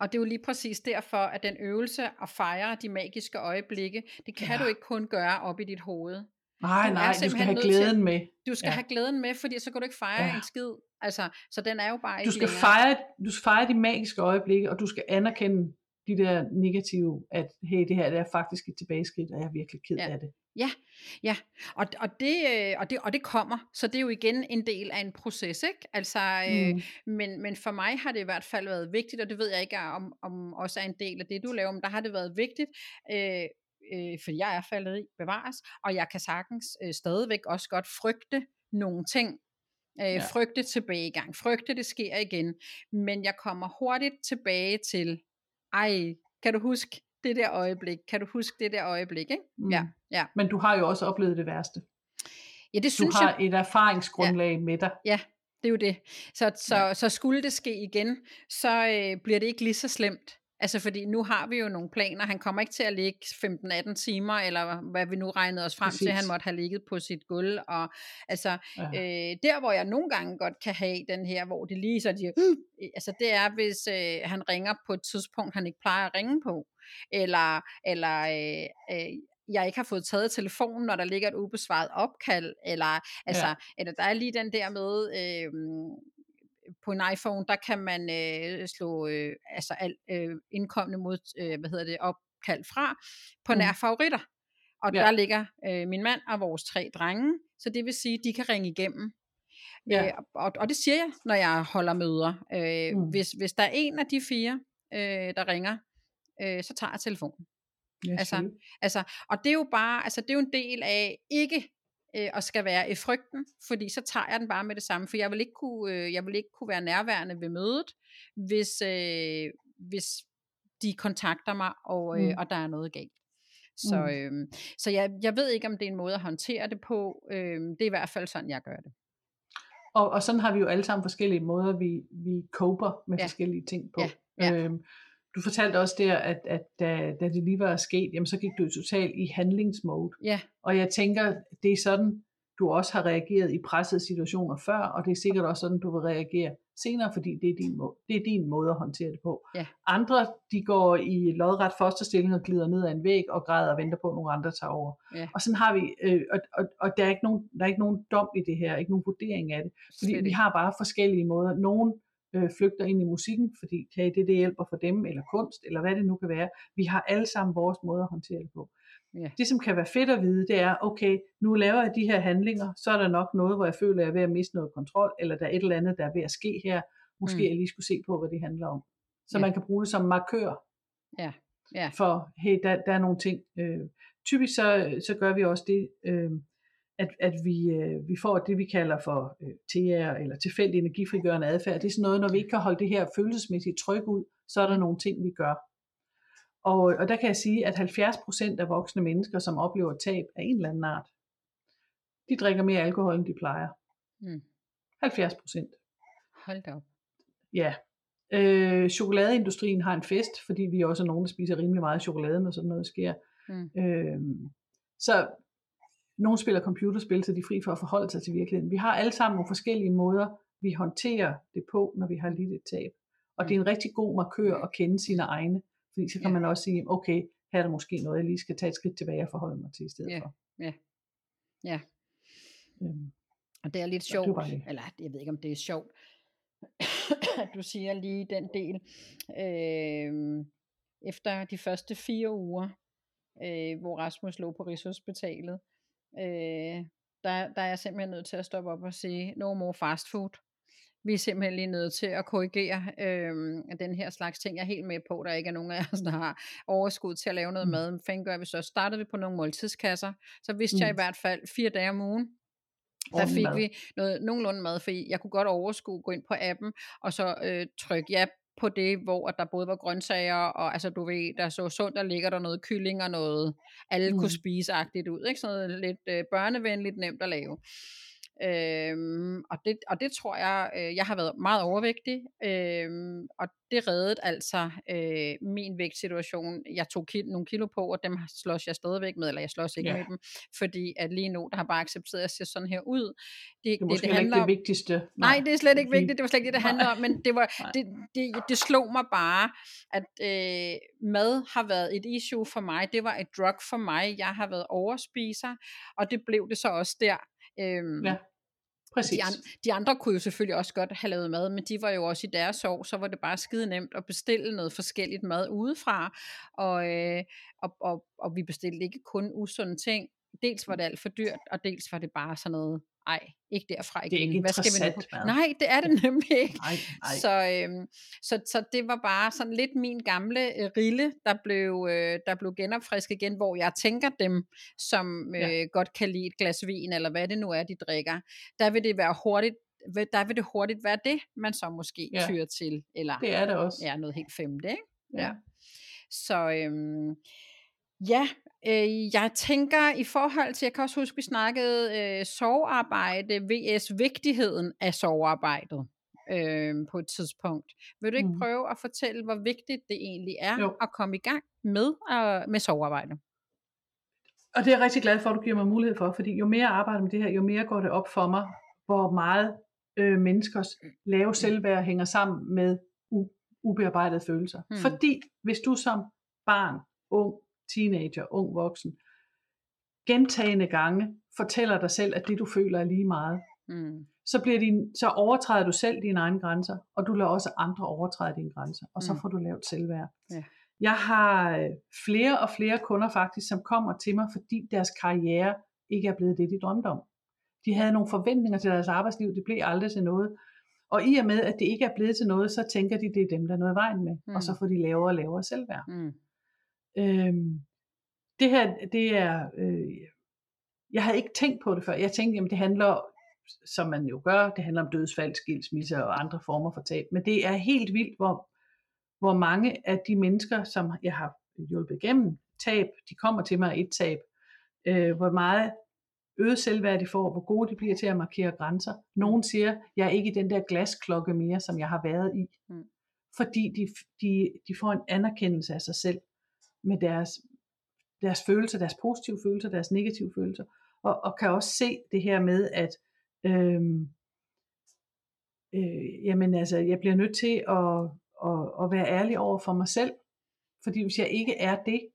og det er jo lige præcis derfor, at den øvelse at fejre de magiske øjeblikke, det kan Ja. du ikke kun gøre op i dit hoved. Nej, nej, du skal have nødt til- glæden med. Du skal Ja. have glæden med, fordi så kan du ikke fejre Ja. en skid. Altså, så den er jo bare Du skal, længere. fejre, du skal fejre de magiske øjeblikke, og du skal anerkende de der negative, at hey, det her det er faktisk et tilbageskridt, og jeg er virkelig ked Ja. af det. Ja, og, og, det, øh, og, det, og det kommer, så det er jo igen en del af en proces, ikke? Altså, øh, Mm. men, men for mig har det i hvert fald været vigtigt, og det ved jeg ikke om, om også er en del af det, du laver, men der har det været vigtigt, øh, øh, for jeg er faldet i bevares, og jeg kan sagtens øh, stadigvæk også godt frygte nogle ting, øh, Ja. ja. frygte tilbagegang, frygte det sker igen, men jeg kommer hurtigt tilbage til, ej, kan du huske det der øjeblik, kan du huske det der øjeblik, ikke? Mm. Ja, ja. Men du har jo også oplevet det værste. Ja, det Du synes har jeg, et erfaringsgrundlag ja. med dig. det er jo det. Så, så, Ja. ja. så skulle det ske igen, så øh, bliver det ikke lige så slemt. Altså fordi nu har vi jo nogle planer, han kommer ikke til at ligge 15-18 timer, eller hvad vi nu regnede os frem Præcis. til, han måtte have ligget på sit gulv, og altså Ja. øh, der hvor jeg nogle gange godt kan have den her, hvor det lige så de, øh, altså det er hvis øh, han ringer på et tidspunkt, han ikke plejer at ringe på, eller, eller øh, øh, jeg ikke har fået taget telefonen, når der ligger et ubesvaret opkald, eller, altså, ja. eller der er lige den der med, øh, på en iPhone, der kan man øh, slå øh, altså al øh, indkommende mod, øh, hvad hedder det, opkald fra på Mm. nær favoritter. Og Ja. der ligger øh, min mand og vores tre drenge, så det vil sige, at de kan ringe igennem. Ja. Øh, og, og det siger jeg, når jeg holder møder. Øh, Mm. hvis, hvis der er en af de fire, øh, der ringer, øh, så tager jeg telefonen. Ja, altså. Altså, og det er jo bare, altså det er jo en del af ikke øh, at skal være i frygten, fordi så tager jeg den bare med det samme, for jeg vil ikke kunne, øh, jeg vil ikke kunne være nærværende ved mødet, hvis, øh, hvis de kontakter mig, og, øh, Mm. og der er noget galt. Så, Mm. øh, så jeg, jeg ved ikke, om det er en måde at håndtere det på. Øh, det er i hvert fald sådan, jeg gør det. Og, og sådan har vi jo alle sammen forskellige måder, vi, vi coper med. Ja. forskellige ting på. Ja, ja. Øhm, du fortalte også der, at, at da, da det lige var sket, jamen så gik du totalt i handlingsmode. Ja, Og jeg tænker, det er sådan, du også har reageret i pressede situationer før, og det er sikkert også sådan, du vil reagere senere, fordi det er din, må- det er din måde at håndtere det på. Ja. Andre, de går i lodret fosterstilling og glider ned ad en væg og græder og venter på, at nogle andre tager over. Ja. Og sådan har vi, øh, og, og, og der, er ikke nogen, der er ikke nogen dom i det her, ikke nogen vurdering af det. Fordi slet vi har bare forskellige måder. Nogen øh, flygter ind i musikken, fordi hey, det, det hjælper for dem, eller kunst, eller hvad det nu kan være. Vi har alle sammen vores måde at håndtere det på. Ja. Det, som kan være fedt at vide, det er, okay, nu laver jeg de her handlinger, så er der nok noget, hvor jeg føler, at jeg er ved at miste noget kontrol, eller der er et eller andet, der er ved at ske her. Måske Mm. jeg lige skulle se på, hvad det handler om. Så Ja. man kan bruge det som markør Ja. Ja. for, hey, der, der er nogle ting. Øh, typisk så, så gør vi også det, øh, at, at vi, øh, vi får det, vi kalder for øh, TR, eller tilfældig energifrigørende adfærd. Det er sådan noget, når vi ikke kan holde det her følelsesmæssige tryk ud, så er der nogle ting, vi gør. Og, og der kan jeg sige, at 70% af voksne mennesker, som oplever tab af en eller anden art, de drikker mere alkohol, end de plejer. Mm. 70%. Hold da op. Ja. Øh, chokoladeindustrien har en fest, fordi vi også er nogen, der spiser rimelig meget chokolade, når sådan noget sker. Mm. Øh, så nogle spiller computerspil, så de er fri for at forholde sig til virkeligheden. Vi har alle sammen nogle forskellige måder, vi håndterer det på, når vi har lidt et tab. Og det er en rigtig god markør at kende sine egne, fordi så kan Ja. man også sige, okay, her er der måske noget, jeg lige skal tage et skridt tilbage og forholde mig til i stedet Ja. for. Ja. Ja. Øhm, Og det er lidt sjovt, det. eller jeg ved ikke om det er sjovt, du siger lige den del. Øh, efter de første fire uger, øh, hvor Rasmus lå på Rigshospitalet, øh, der, der er jeg simpelthen nødt til at stoppe op og sige, no more fast food. Vi er simpelthen lige nødt til at korrigere øh, den her slags ting. Jeg er helt med på, der ikke er nogen af os, der har overskud til at lave noget Mm. mad. Men fanden gør vi så? Startede vi på nogle måltidskasser, så vidste jeg i Mm. hvert fald fire dage om ugen, der fik vi noget, nogenlunde mad, for jeg kunne godt overskue gå ind på appen, og så øh, trykke ja på det, hvor at der både var grøntsager, og altså du ved, der så sundt, der ligger der noget kylling og noget, alle mm. kunne spise-agtigt ud, ikke? Sådan noget lidt øh, børnevenligt, nemt at lave. Øhm, og, det, og det tror jeg, øh, jeg har været meget overvægtig, øhm, og det reddede altså øh, min vægtsituation. Jeg tog ki- nogle kilo på, og dem slås jeg stadigvæk med, eller jeg slås ikke Ja. med dem, fordi at lige nu, der har bare accepteret, at jeg ser sådan her ud. Det, Det er det, måske det handler ikke det vigtigste. Nej, det er slet ikke vigtigt. Det var slet ikke det, det Nej. handler om. Men det, var, Nej. det, det, det slog mig bare, at øh, mad har været et issue for mig. Det var et drug for mig. Jeg har været overspiser, og det blev det så også der. Øhm, Ja, præcis. de, an, de andre kunne jo selvfølgelig også godt have lavet mad, men de var jo også i deres sorg, så var det bare skide nemt at bestille noget forskelligt mad udefra, og, øh, og, og, og vi bestilte ikke kun usunde ting. Dels var det alt for dyrt, og dels var det bare sådan noget, ej, ikke derfra igen. Det er ikke Hvad skal vi nu. Nej, det er det nemlig ikke. Nej, nej. Så, øhm, så, så det var bare sådan lidt min gamle øh, rille, der blev, øh, der blev genopfrisket igen, hvor jeg tænker dem, som øh, Ja. godt kan lide et glas vin, eller hvad det nu er, de drikker, der vil det være hurtigt, der vil det hurtigt være det, man så måske Ja. tyrer til, eller Det er det også. ja, noget helt femte, ikke? Ja. Ja. Så øhm, ja, øh, jeg tænker i forhold til, jeg kan også huske, vi snakkede øh, sovearbejde, vs. vigtigheden af sovearbejdet øh, på et tidspunkt. Vil du ikke Mm. mm. prøve at fortælle, hvor vigtigt det egentlig er Jo. at komme i gang med, øh, med sovearbejde? Og det er jeg rigtig glad for, at du giver mig mulighed for, fordi jo mere jeg arbejder med det her, jo mere går det op for mig, hvor meget øh, menneskers lave selvværd hænger sammen med u- ubearbejdede følelser. Hmm. Fordi hvis du som barn, ung, teenager, ung voksen, gentagende gange fortæller dig selv, at det du føler er lige meget, Mm. så, bliver din, så overtræder du selv dine egne grænser, og du lader også andre overtræde dine grænser, og så Mm. får du lavet selvværd. Ja. Jeg har øh, flere og flere kunder faktisk, som kommer til mig, fordi deres karriere ikke er blevet det, de drømte om. De havde nogle forventninger til deres arbejdsliv, det blev aldrig til noget. Og i og med, at det ikke er blevet til noget, så tænker de, det er dem, der er noget i vejen med. Mm. Og så Mm. får de lavere og lavere selvværd. Mm. Øhm, det her, det er, øh, jeg havde ikke tænkt på det før. Jeg tænkte, jamen det handler, som man jo gør, det handler om dødsfald, skilsmisse og andre former for tab. Men det er helt vildt, hvor, hvor mange af de mennesker, som jeg har hjulpet igennem tab, de kommer til mig et tab, øh, hvor meget øget selvværd de får, hvor gode de bliver til at markere grænser. Nogen siger, jeg er ikke i den der glasklokke mere, som jeg har været i. Mm. Fordi de, de, de får en anerkendelse af sig selv med deres, deres følelser, deres positive følelser, deres negative følelser, og, og kan også se det her med, at øhm, øh, jamen altså, jeg bliver nødt til at, at, at være ærlig over for mig selv, fordi hvis jeg ikke er det,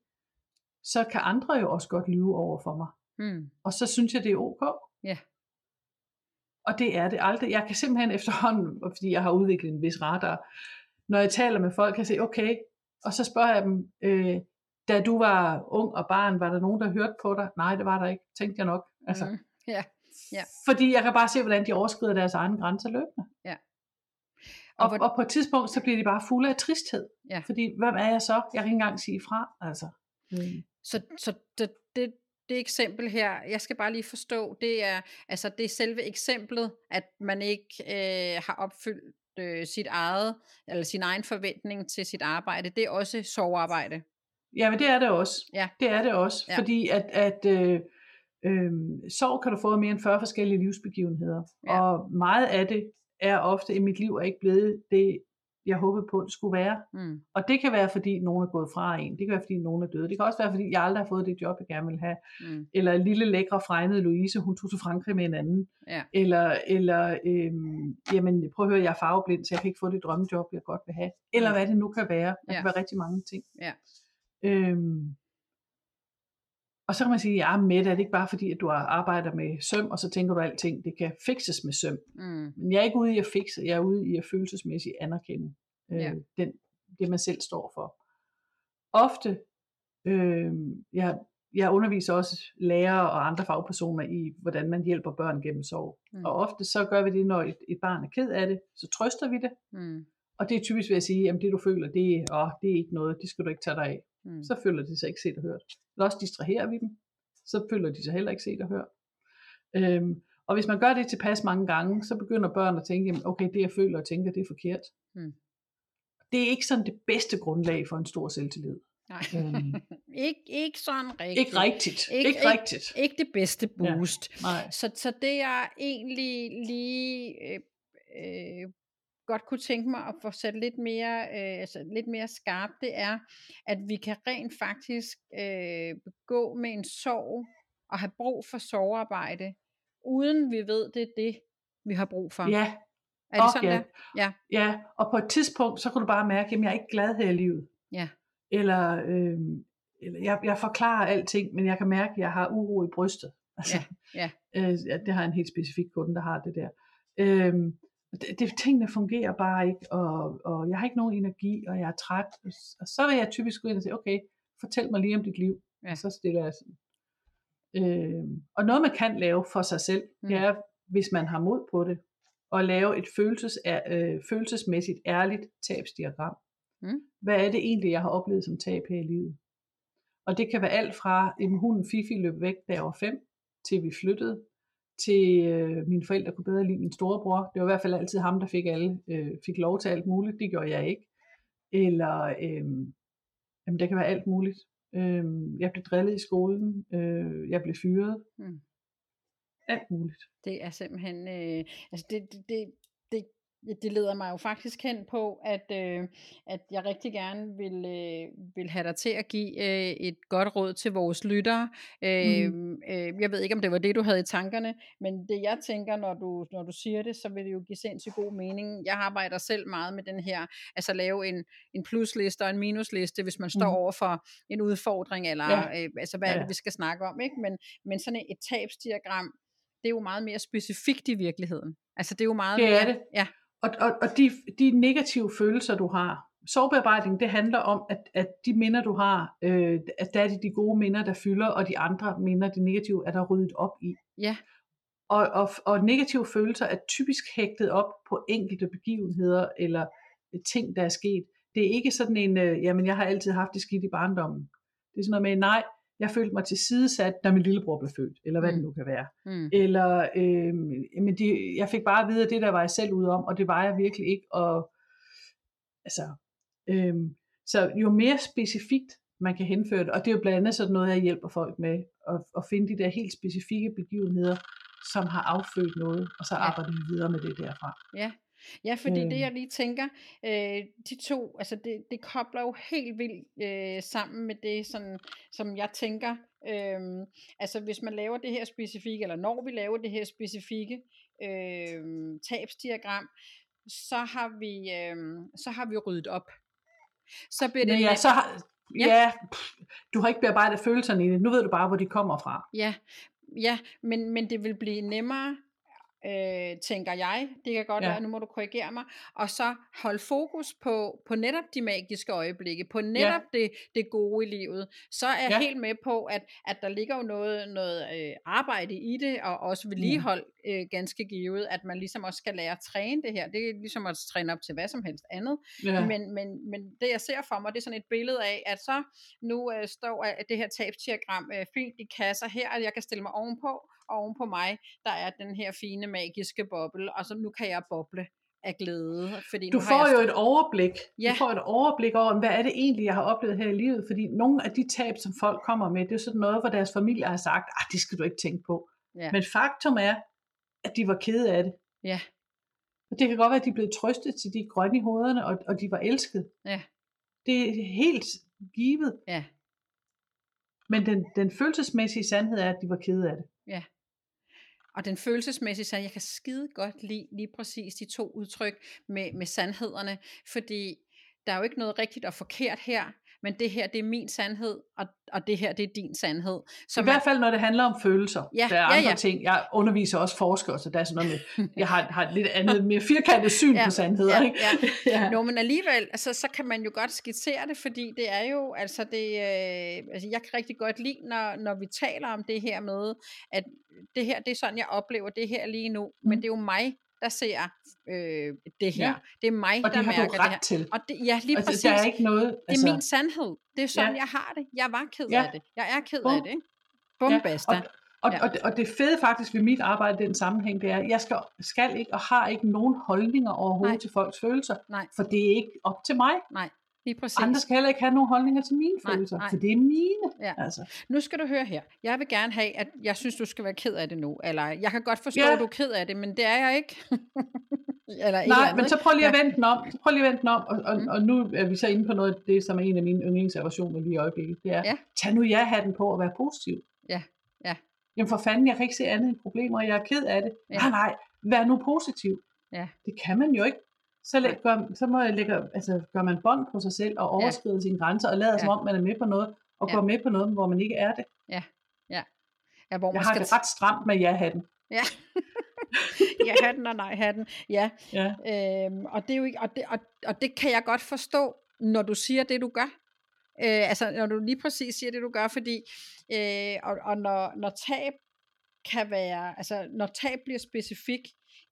så kan andre jo også godt lyve over for mig. Mm. Og så synes jeg, det er ok. Ja. Og det er det aldrig. Jeg kan simpelthen efterhånden, fordi jeg har udviklet en vis radar, når jeg taler med folk, kan jeg sige, okay, og så spørger jeg dem, øh, da du var ung og barn, var der nogen, der hørte på dig? Nej, det var der ikke, tænkte jeg nok. Altså, Mm. Ja. Ja. Fordi jeg kan bare se, hvordan de overskrider deres egne grænser løbende. Ja. Og, Og hvor- og på et tidspunkt, så bliver de bare fulde af tristhed. Ja. Fordi, hvem er jeg så? Jeg kan ikke engang sige fra. Altså. Mm. Så, så det, det, det eksempel her, jeg skal bare lige forstå, det er, altså det er selve eksemplet, at man ikke øh, har opfyldt øh, sit eget, eller sin egen forventning til sit arbejde, det er også sovearbejde. Ja, men det er det også. Ja. Det er det også, Ja. fordi at, at øh, øh, sorg kan du få mere end 40 forskellige livsbegivenheder, Ja. og meget af det er ofte, at mit liv er ikke blevet det, jeg håbede på, det skulle være. Mm. Og det kan være, fordi nogen er gået fra en. Det kan være, fordi nogen er døde. Det kan også være, fordi jeg aldrig har fået det job, jeg gerne vil have. Mm. Eller lille lækre fregnede Louise, hun tog til Frankrig med en anden. Ja. Eller, eller øhm, jamen, prøv at høre, jeg er farveblind, så jeg kan ikke få det drømmejob, jeg godt vil have. Eller Mm. hvad det nu kan være. Der Ja. kan være rigtig mange ting. Ja. Øhm, og så kan man sige, ja, med er det ikke bare fordi, at du arbejder med søm, og så tænker du, at alting det kan fikses med søm. Mm. Men jeg er ikke ude i at fikse, jeg er ude i at følelsesmæssigt anerkende øh, Ja. den, det, man selv står for. Ofte, øh, jeg, jeg underviser også lærere og andre fagpersoner i, hvordan man hjælper børn gennem sorg. Mm. Og ofte så gør vi det, når et, et barn er ked af det, så trøster vi det. Mm. Og det er typisk ved at sige, at det du føler, det, er- åh, det er ikke noget, det skal du ikke tage dig af. Mm. Så føler de sig ikke set og hørt. Eller også distraherer vi dem, så føler de sig heller ikke set og hørt. Øhm, og hvis man gør det tilpas mange gange, så begynder børn at tænke, jamen, okay, det jeg føler og tænker, det er forkert. Mm. Det er ikke sådan det bedste grundlag for en stor selvtillid. Nej. Øhm, ikke, ikke sådan rigtigt. ikke rigtigt. Ikke- Ikke, ikke ikke- rigtigt. Ikke det bedste Ja. boost. Nej. Så, så det jeg egentlig lige øh, øh, godt kunne tænke mig at få sat lidt mere, øh, altså lidt mere skarpt, det er, at vi kan rent faktisk øh, gå med en sorg og have brug for sorgarbejde, uden vi ved, det er det, vi har brug for. Ja, er det og sådan ja. der? Ja. ja, og på et tidspunkt, så kan du bare mærke, at jeg er ikke glad her i livet. Ja. Eller, øhm, eller jeg, jeg forklarer alting, men jeg kan mærke, at jeg har uro i brystet. Altså, ja. Øh, ja, det har en helt specifik kunde, der har det der. Øhm, det, det, tingene fungerer bare ikke, og, og jeg har ikke nogen energi, og jeg er træt. Og, så vil jeg typisk gå ind og sige, okay, fortæl mig lige om dit liv. Ja. Og så stiller jeg sådan. Øhm, og noget man kan lave for sig selv, Mm. det er, hvis man har mod på det, at lave et følelses, øh, følelsesmæssigt ærligt tabsdiagram. Mm. Hvad er det egentlig, jeg har oplevet som tab her i livet? Og det kan være alt fra, at hunden Fifi løb væk, da jeg var fem, til vi flyttede, til øh, mine forældre kunne bedre lide min storebror. Det var i hvert fald altid ham, der fik, alle, øh, fik lov til alt muligt. Det gjorde jeg ikke. Eller, øh, jamen det kan være alt muligt. Øh, jeg blev drillet i skolen. Øh, jeg blev fyret. Mm. Alt muligt. Det er simpelthen, øh, altså det, det, det, det, leder mig jo faktisk hen på, at, øh, at jeg rigtig gerne vil, øh, vil have dig til at give øh, et godt råd til vores lyttere. Øh, Mm. øh, jeg ved ikke, om det var det, du havde i tankerne, men det jeg tænker, når du, når du siger det, så vil det jo give sindssygt god mening. Jeg arbejder selv meget med den her, altså lave en, en plusliste og en minusliste, hvis man står Mm. over for en udfordring, eller Ja. øh, altså hvad er det, Ja. vi skal snakke om, ikke? Men, men sådan et tabsdiagram, det er jo meget mere specifikt i virkeligheden. Altså det er jo meget Det mere, er det. Ja, Og, og, og de, de negative følelser, du har. Sorgbearbejdning, det handler om, at, at de minder, du har, øh, at der er det de gode minder, der fylder, og de andre minder, de negative, er der ryddet op i. ja, Og, og, og negative følelser er typisk hægtet op på enkelte begivenheder, eller ting, der er sket. Det er ikke sådan en, øh, jamen jeg har altid haft det skidt i barndommen. Det er sådan noget med, nej, jeg følte mig tilsidesat, da min lillebror blev født, eller hvad mm. Det nu kan være. mm, Eller, øh, men de, jeg fik bare at vide, at det der var jeg selv ude om, og det var jeg virkelig ikke. Og, altså, øh, så jo mere specifikt man kan henføre det, og det er jo blandt andet sådan noget, jeg hjælper folk med, at, at finde de der helt specifikke begivenheder, som har affødt noget, og så arbejder vi videre med det derfra. ja. Ja, fordi det Øhm. jeg lige tænker, øh, de to, altså det, det kobler jo helt vildt øh, sammen med det, sådan, som jeg tænker, øh, altså hvis man laver det her specifikke, eller når vi laver det her specifikke øh, tabsdiagram, så har vi, øh, så har vi ryddet op. Så bliver det Ja, så har, Ja. ja, pff, du har ikke bearbejdet følelserne i det. Nu ved du bare, hvor de kommer fra. Ja, ja men, men det vil blive nemmere øh, tænker jeg. Det kan godt Ja. være, nu må du korrigere mig. Og så hold fokus på, på netop de magiske øjeblikke, på netop ja. det, det gode i livet. Så er jeg Ja. helt med på, at, at der ligger jo noget, noget øh, arbejde i det, og også vedligehold øh, ganske givet, at man ligesom også skal lære at træne det her. Det er ligesom at træne op til hvad som helst andet. Ja. Men, men, men det jeg ser for mig, det er sådan et billede af, at så nu øh, står øh, det her tabsdiagram øh, fint i kasser her, og jeg kan stille mig ovenpå, oven på mig, der er den her fine magiske boble, og så nu kan jeg boble af glæde. Fordi Du nu har får jeg jo et overblik. Ja. Du får et overblik over, hvad er det egentlig, jeg har oplevet her i livet? Fordi nogle af de tab, som folk kommer med, det er sådan noget, hvor deres familie har sagt, ah, det skal du ikke tænke på. Ja. Men faktum er, at de var kede af det. Ja, Og det kan godt være, at de blev trøstet til de grønne i hovederne, og, og de var elsket. ja, Det er helt givet. ja, Men den, den følelsesmæssige sandhed er, at de var kede af det. ja. Og den følelsesmæssige sandhed, jeg kan skide godt lide lige præcis de to udtryk med, med sandhederne, fordi der er jo ikke noget rigtigt og forkert her, men det her, det er min sandhed, og, og det her, det er din sandhed. Så I hvert fald, når det handler om følelser. Ja, der er ja, andre ja. ting. Jeg underviser også forskere, så der er sådan noget med, jeg har, har et lidt andet, mere firkantet syn Ja, på sandheder. ja, ikke? ja. ja. Nå, men alligevel, altså, så kan man jo godt skitsere det, fordi det er jo, altså det, øh, altså jeg kan rigtig godt lide, når, når vi taler om det her med, at det her, det er sådan, jeg oplever det her lige nu, mm. men det er jo mig, der ser øh, det her. Ja. Det er mig, Og der det har mærker du det ret her. til. Og det, ja, lige Altså, præcis. der er ikke noget... Det altså, er min sandhed. Det er sådan, Ja. jeg har det. Jeg var ked Ja. af det. Jeg er ked Bum. af det. Ikke? Bum, Ja, basta. Og, og, Ja. og, det, og det fede faktisk ved mit arbejde i den sammenhæng, det er, at jeg skal, skal ikke og har ikke nogen holdninger overhovedet Nej. til folks følelser. Nej. For det er ikke op til mig. Nej, lige præcis. Andre skal heller ikke have nogen holdninger til mine Nej, følelser, nej. for det er mine. Ja. Altså. Nu skal du høre her. Jeg vil gerne have, at jeg synes, du skal være ked af det nu. Eller jeg kan godt forstå, Ja. at du er ked af det, men det er jeg ikke. eller Nej, andet, men så prøv lige at Ja. vende den om. Så prøv lige at vende den om. Og, og, Mm. og nu er vi så inde på noget af det, som er en af mine yndlingsaversioner lige i øjeblikket. Det er, Ja. tag nu jeg hatten på at være positiv. Ja, ja. Jamen for fanden, jeg kan ikke se andet end problemer, og jeg er ked af det. Ja. Ja. Nej, nej, vær nu positiv. Ja. Det kan man jo ikke. Så, læg, gør, så må jeg lægge, altså, gør man bånd på sig selv og overskride sine grænser og lader Ja. som om, man er med på noget, og Ja. går med på noget, hvor man ikke er det. Ja, hvor Jeg man har skal det ret stramt med ja-hatten. Ja. ja, hatten og nej hatten. Ja, Ja. øhm, og det er jo ikke, og det, og, og det kan jeg godt forstå, når du siger det, du gør. Øh, altså, når du lige præcis siger det, du gør, fordi, øh, og, og når, når tab kan være, altså, når tab bliver specifik,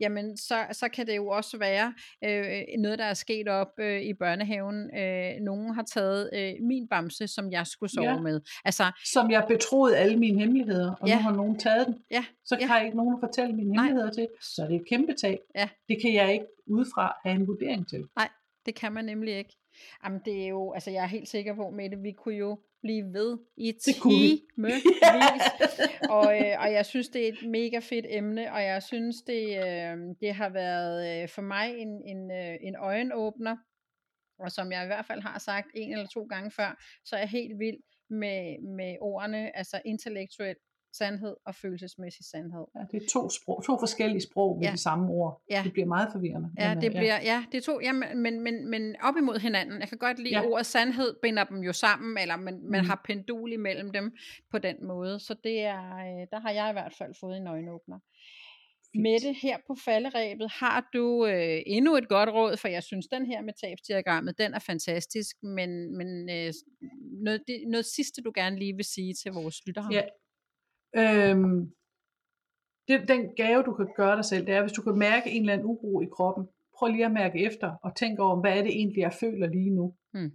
jamen, så, så kan det jo også være øh, noget, der er sket op øh, i børnehaven. Øh, nogen har taget øh, min bamse, som jeg skulle sove Ja. med. Altså, Som jeg betroede alle mine hemmeligheder, og Ja. nu har nogen taget den. ja, Så Ja. kan jeg ikke nogen fortælle mine Nej. hemmeligheder til. Så er det et kæmpe tab. Ja. Det kan jeg ikke udefra have en vurdering til. Det kan man nemlig ikke. Jamen, det er jo, altså jeg er helt sikker på, Mette, vi kunne jo blive ved i timevis. og, øh, og jeg synes, det er et mega fedt emne, og jeg synes, det, øh, det har været øh, for mig en, en, øh, en øjenåbner. Og som jeg i hvert fald har sagt en eller to gange før, så er jeg helt vild med, med ordene, altså intellektuel sandhed og følelsesmæssig sandhed. Ja, det er to, sprog, to forskellige sprog med Ja. de samme ord. Ja. Det bliver meget forvirrende. Ja, Men, det øh, bliver, ja, det er to, ja, men, men, men, op imod hinanden. Jeg kan godt lide Ja. ordet sandhed, binder dem jo sammen, eller man, man Mhm. har pendul imellem dem på den måde. Så det er, øh, der har jeg i hvert fald fået en øjenåbner. Mette, her på falderæbet, har du øh, endnu et godt råd, for jeg synes, den her med tabsdiagrammet, den er fantastisk, men, men øh, noget, det, noget sidste, du gerne lige vil sige til vores lyttere? Ja. Øhm, det, den gave, du kan gøre dig selv, det er, hvis du kan mærke en eller anden uro i kroppen, prøv lige at mærke efter, og tænk over, hvad er det egentlig, jeg føler lige nu. Hmm.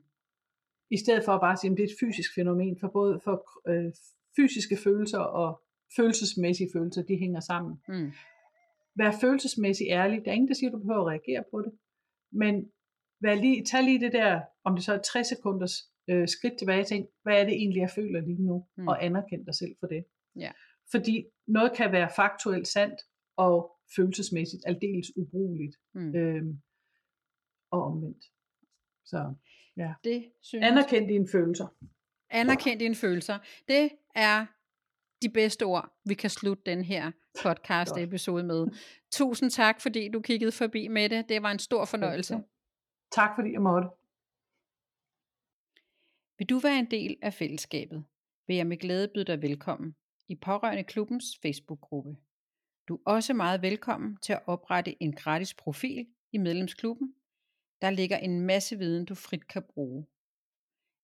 I stedet for at bare sige, at det er et fysisk fænomen, for både for øh, fysiske følelser og følelsesmæssige følelser, de hænger sammen. Mm. Vær følelsesmæssigt ærlig. Der er ingen, der siger, at du behøver at reagere på det. Men vær lige, tag lige det der, om det så er 60 sekunders øh, skridt tilbage, tænk, hvad er det egentlig, jeg føler lige nu, Mm. mm. og anerkend dig selv for det. Ja. Fordi noget kan være faktuelt sandt, og følelsesmæssigt aldeles ubrugeligt, Mm. øhm, og omvendt. Så Det synes anerkend dine følelser. Anerkend dine følelser. Det er de bedste ord, vi kan slutte den her podcast episode med. Tusind tak, fordi du kiggede forbi med det. Det var en stor fornøjelse. Tak fordi jeg måtte. Vil du være en del af fællesskabet, vil jeg med glæde byde dig velkommen i Pårørende Klubbens Facebook-gruppe. Du er også meget velkommen til at oprette en gratis profil i medlemsklubben. Der ligger en masse viden, du frit kan bruge.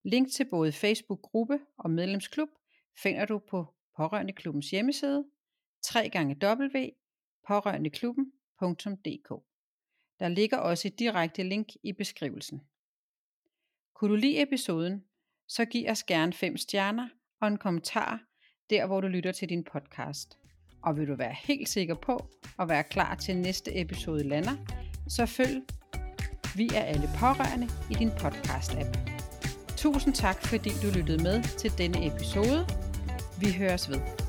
Link til både Facebook-gruppe og medlemsklub finder du på Pårørende Klubbens hjemmeside www.pårørendeklubben.dk. Der ligger også et direkte link i beskrivelsen. Kunne du lide episoden, så giv os gerne 5 stjerner og en kommentar der, hvor du lytter til din podcast. Og vil du være helt sikker på at være klar til næste episode lander, så følg Vi er alle pårørende i din podcast-app. Tusind tak, fordi du lyttede med til denne episode. Vi høres ved.